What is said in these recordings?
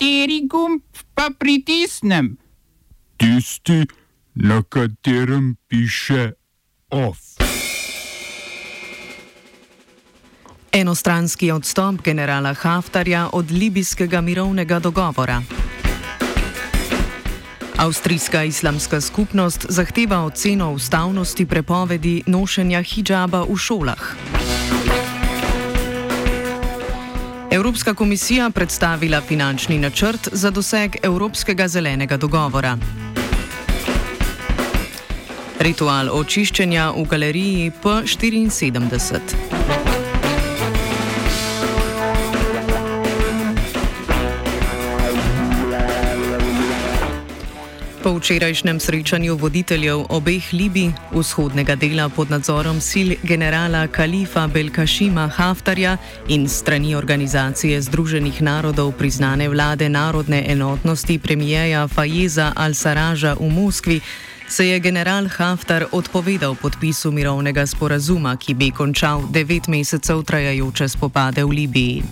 Kateri gumb pa pritisnem? Tisti, na katerem piše OF. Enostranski odstop generala Haftarja od libijskega mirovnega dogovora. Avstrijska islamska skupnost zahteva oceno ustavnosti prepovedi nošenja hijaba v šolah. Evropska komisija predstavila finančni načrt za doseg Evropskega zelenega dogovora. Ritual očiščenja v galeriji P74. Po včerajšnjem srečanju voditeljev obeh Libij, vzhodnega dela pod nadzorom sil generala Kalifa Belkašima Haftarja in strani organizacije Združenih narodov priznane vlade narodne enotnosti premijeja Fajeza al-Saraža v Moskvi, se je general Haftar odpovedal podpisu mirovnega sporazuma, ki bi končal devet mesecev trajajoče spopade v Libiji.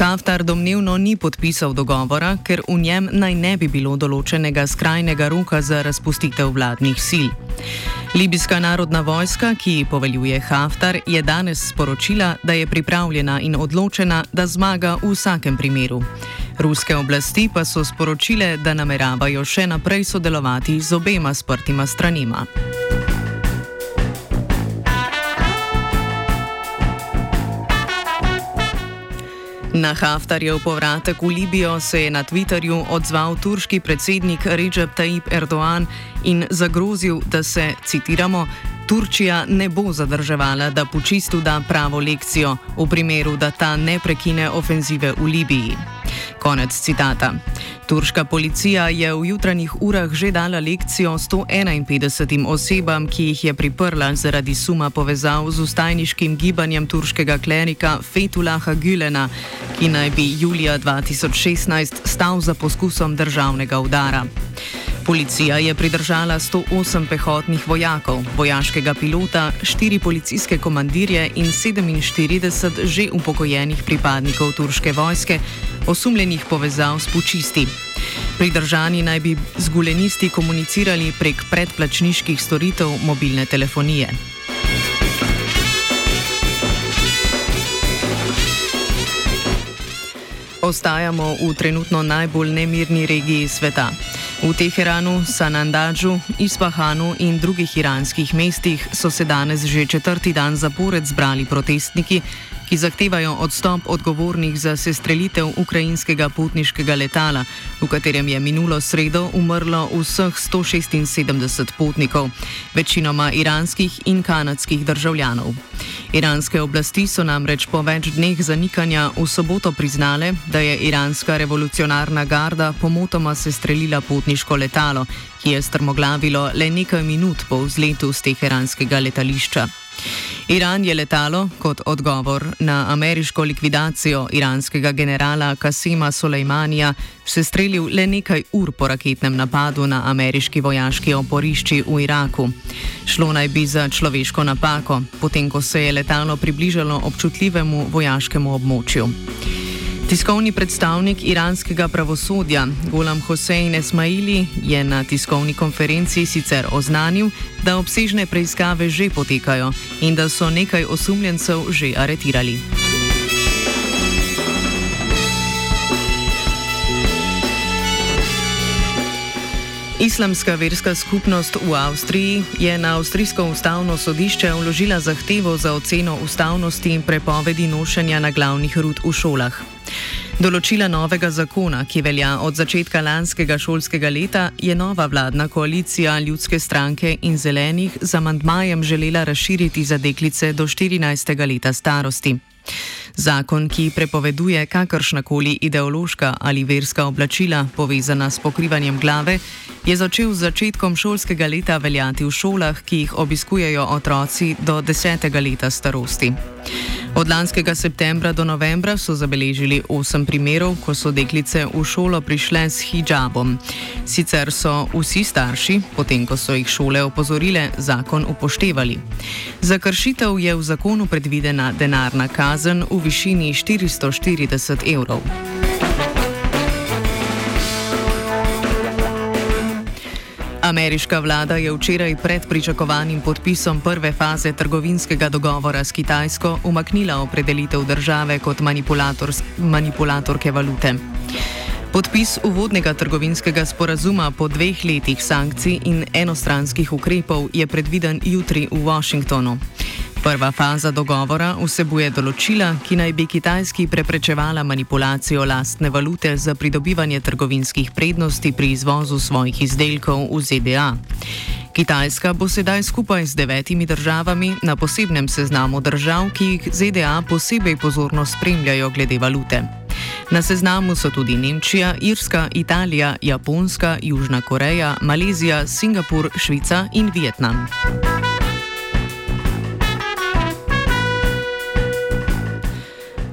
Haftar domnevno ni podpisal dogovora, ker v njem naj ne bi bilo določenega skrajnega roka za razpustitev vladnih sil. Libijska narodna vojska, ki ji poveljuje Haftar, je danes sporočila, da je pripravljena in odločena, da zmaga v vsakem primeru. Ruske oblasti pa so sporočile, da nameravajo še naprej sodelovati z obema sprtima stranima. Na Haftarjev povratek v Libijo se je na Twitterju odzval turški predsednik Recep Tayyip Erdoğan in zagrozil, da se, citiramo, Turčija ne bo zadrževala, da počistu da pravo lekcijo v primeru, da ta ne prekine ofenzive v Libiji. Konec citata. Turška policija je v jutranjih urah že dala lekcijo 151 osebam, ki jih je priprla zaradi suma povezav z ustajniškim gibanjem turškega klerika Fetulaha Gülena, ki naj bi julija 2016 stal za poskusom državnega udara. Policija je pridržala 108 pehotnih vojakov, vojaškega pilota, 4 policijske komandirje in 47 že upokojenih pripadnikov turške vojske, osumljenih povezav s pučisti. Pridržani naj bi z gulenisti komunicirali prek predplačniških storitev mobilne telefonije. Ostajamo v trenutno najbolj nemirni regiji sveta. V Teheranu, Sanandadžu, Ispahanu in drugih iranskih mestih so se danes že četrti dan zapored zbrali protestniki, ki zahtevajo odstop odgovornih za sestrelitev ukrajinskega potniškega letala, v katerem je minulo sredo umrlo vseh 176 potnikov, večinoma iranskih in kanadskih državljanov. Iranske oblasti so namreč po več dneh zanikanja v soboto priznale, da je iranska revolucionarna garda pomotoma sestrelila potniško letalo, ki je strmoglavilo le nekaj minut po vzletu z teheranskega letališča. Iran je letalo kot odgovor na ameriško likvidacijo iranskega generala Kasima Soleimanija sestrelil le nekaj ur po raketnem napadu na ameriški vojaški oporišči v Iraku. Šlo naj bi za človeško napako, potem ko se je letalo približalo občutljivemu vojaškemu območju. Tiskovni predstavnik iranskega pravosodja Golam Hosein Esmaili je na tiskovni konferenci sicer oznanil, da obsežne preiskave že potekajo in da so nekaj osumljencev že aretirali. Islamska verska skupnost v Avstriji je na avstrijsko ustavno sodišče vložila zahtevo za oceno ustavnosti in prepovedi nošenja na glavnih rut v šolah. Določila novega zakona, ki velja od začetka lanskega šolskega leta, je nova vladna koalicija Ljudske stranke in zelenih z amantmajem želela razširiti za deklice do 14. leta starosti. Zakon, ki prepoveduje kakršnakoli ideološka ali verska oblačila povezana s pokrivanjem glave, je začel z začetkom šolskega leta veljati v šolah, ki jih obiskujejo otroci do 10. leta starosti. Od lanskega septembra do novembra so zabeležili osem primerov, ko so deklice v šolo prišle s hijabom. Sicer so vsi starši, potem ko so jih šole opozorile, zakon upoštevali. Za kršitev je v zakonu predvidena denarna kazen v v višini 440 evrov. Ameriška vlada je včeraj pred pričakovanim podpisom prve faze trgovinskega dogovora s Kitajsko umaknila opredelitev države kot manipulator, manipulatorke valute. Podpis uvodnega trgovinskega sporazuma po dveh letih sankcij in enostranskih ukrepov je predviden jutri v Washingtonu. Prva faza dogovora vsebuje določila, ki naj bi Kitajski preprečevala manipulacijo lastne valute za pridobivanje trgovinskih prednosti pri izvozu svojih izdelkov v ZDA. Kitajska bo sedaj skupaj z devetimi državami na posebnem seznamu držav, ki jih ZDA posebej pozorno spremljajo glede valute. Na seznamu so tudi Nemčija, Irska, Italija, Japonska, Južna Koreja, Malezija, Singapur, Švica in Vietnam.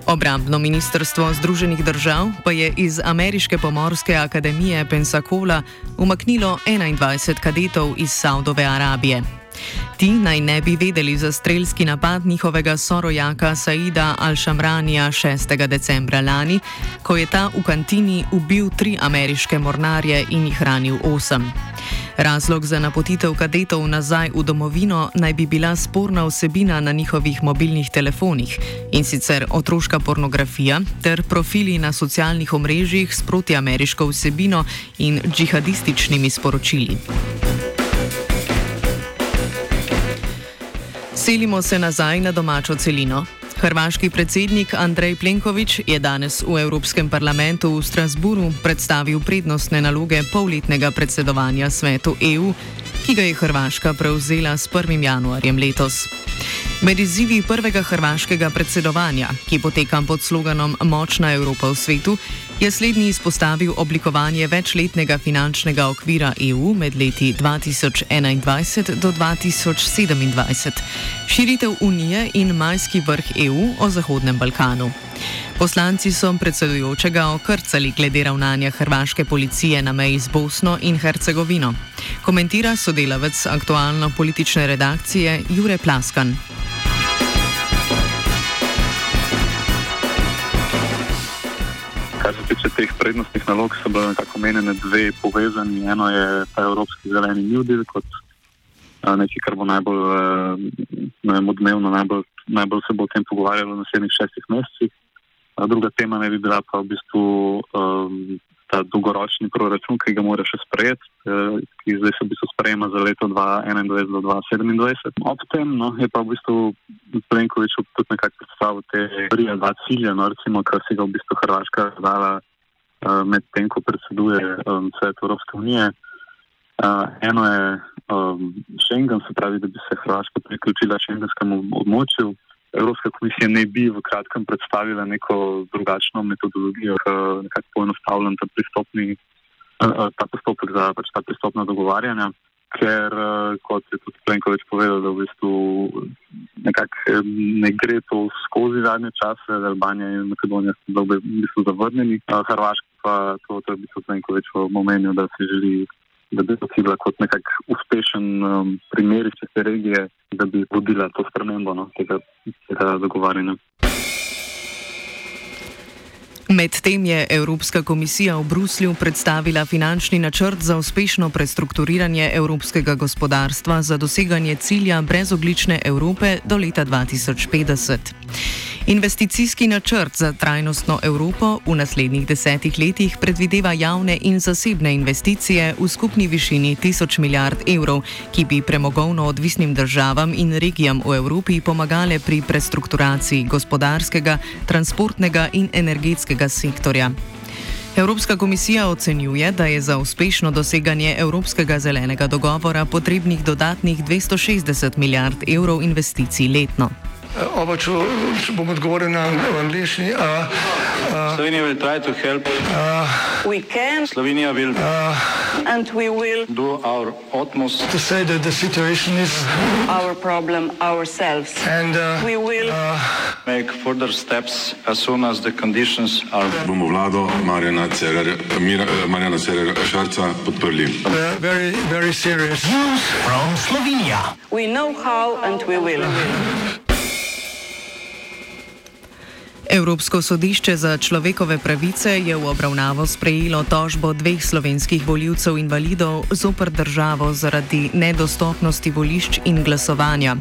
Obrambno ministrstvo Združenih držav pa je iz Ameriške pomorske akademije Pensacola umaknilo 21 kadetov iz Saudove Arabije. Ti naj ne bi vedeli za strelski napad njihovega sorojaka Saida Al-Shamranija 6. decembra lani, ko je ta v kantini ubil tri ameriške mornarje in jih ranil osem. Razlog za napotitev kadetov nazaj v domovino naj bi bila sporna vsebina na njihovih mobilnih telefonih in sicer otroška pornografija ter profili na socialnih omrežjih s protiameriško vsebino in džihadističnimi sporočili. Selimo se nazaj na domačo celino. Hrvaški predsednik Andrej Plenković je danes v Evropskem parlamentu v Strasburu predstavil prednostne naloge polletnega predsedovanja svetu EU, ki ga je Hrvaška prevzela s 1. januarjem letos. Med izzivi prvega hrvaškega predsedovanja, ki poteka pod sloganom Močna Evropa v svetu, je slednji izpostavil oblikovanje večletnega finančnega okvira EU med leti 2021 do 2027, širitev Unije in majski vrh EU o Zahodnem Balkanu. Poslanci so predsedujočega okrcali glede ravnanja hrvaške policije na meji z Bosno in Hercegovino. Komentira sodelavec aktualno politične redakcije Jure Plaskan. Kar se tiče teh prednostnih nalog, so bile nekako omenjene dve povezani. Eno je ta Evropski zeleni New Deal, kot nekaj, kar bo najbolj, ne vem, odmevno, najbolj, najbolj se bo o tem pogovarjalo v naslednjih šestih mesecih. Druga tema ne bi bila pa v bistvu um, ta dolgoročni proračun, ki ga mora še sprejeti, eh, ki zdaj se v bistvu sprejema za leto 2021 do 2027. Ob tem no, je pa v bistvu Plenković tudi nekako predstavil te tri ali dva cilja, no, recimo, kar si ga v bistvu Hrvaška dala uh, med tem, ko predseduje um, svet Evropske unije. Uh, eno je um, Schengen, se pravi, da bi se Hrvaška priključila šengenskemu območju. Evropska komisija ne bi v kratkem predstavila neko drugačno metodologijo, ki nekako poenostavlja ta, eh, eh, ta postopek za pač ta pristopna dogovarjanja, ker eh, kot je tudi Plenković povedal, da v bistvu ne gre to skozi zadnje čase, da Albanija in Makedonija so v bistvu zavrnjeni, Hrvaška pa to, to je v bistvu Plenković v momentu, da si želi da bi to videla kot nekak uspešen um, primer iz te regije, da bi vodila to spremembo no, tega, tega dogovarjanja. Medtem je Evropska komisija v Bruslju predstavila finančni načrt za uspešno prestrukturiranje evropskega gospodarstva za doseganje cilja brezoglične Evrope do leta 2050. Investicijski načrt za trajnostno Evropo v naslednjih desetih letih predvideva javne in zasebne investicije v skupni višini tisoč milijard evrov, ki bi premogovno odvisnim državam in regijam v Evropi pomagale pri prestrukturaciji gospodarskega, transportnega in energetskega sektorja. Evropska komisija ocenjuje, da je za uspešno doseganje Evropskega zelenega dogovora potrebnih dodatnih 260 milijard evrov investicij letno. Oba, če, če bom odgovoril na angliški. Slovenija bo poskušala pomagati. Slovenija bo naredila naš utmost, da bo rekla, da je situacija naš problem, sami. In mi bomo naredili nadaljnje korake, as soon as the conditions are. Bomo vlado Marjana Cererera Šarca podprli. Zelo, zelo resno. Slovenija. Evropska Evropsko sodišče za človekove pravice je v obravnavo sprejelo tožbo dveh slovenskih voljivcev invalidov zopr državo zaradi nedostopnosti volišč in glasovanja.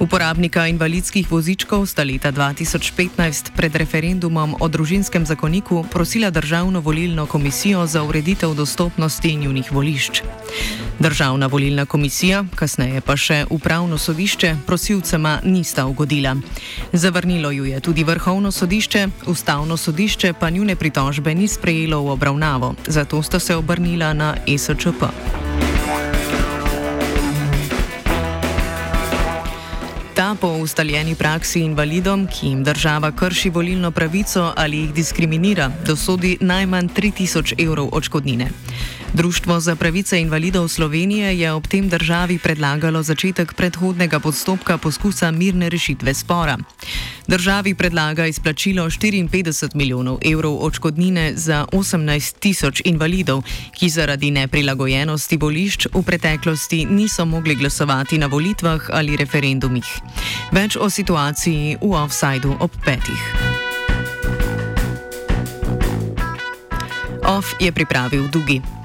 Uporabnika invalidskih vozičkov sta leta 2015 pred referendumom o družinskem zakoniku prosila Državno volilno komisijo za ureditev dostopnosti njunih volišč. Državna volilna komisija, kasneje pa še upravno sodišče, prosilcema nista ugodila. Zavrnilo ju je tudi vrhovno sodišče, ustavno sodišče pa njune pritožbe ni sprejelo v obravnavo, zato sta se obrnila na ESČP. Ta po ustaljeni praksi invalidom, ki jim država krši volilno pravico ali jih diskriminira, dosodi najmanj 3000 evrov odškodnine. Društvo za pravice invalidov Slovenije je ob tem državi predlagalo začetek predhodnega postopka poskusa mirne rešitve spora. Državi predlaga izplačilo 54 milijonov evrov odškodnine za 18 tisoč invalidov, ki zaradi neprilagojenosti volišč v preteklosti niso mogli glasovati na volitvah ali referendumih. Več o situaciji v offsajdu ob petih. Off je pripravil Dugi.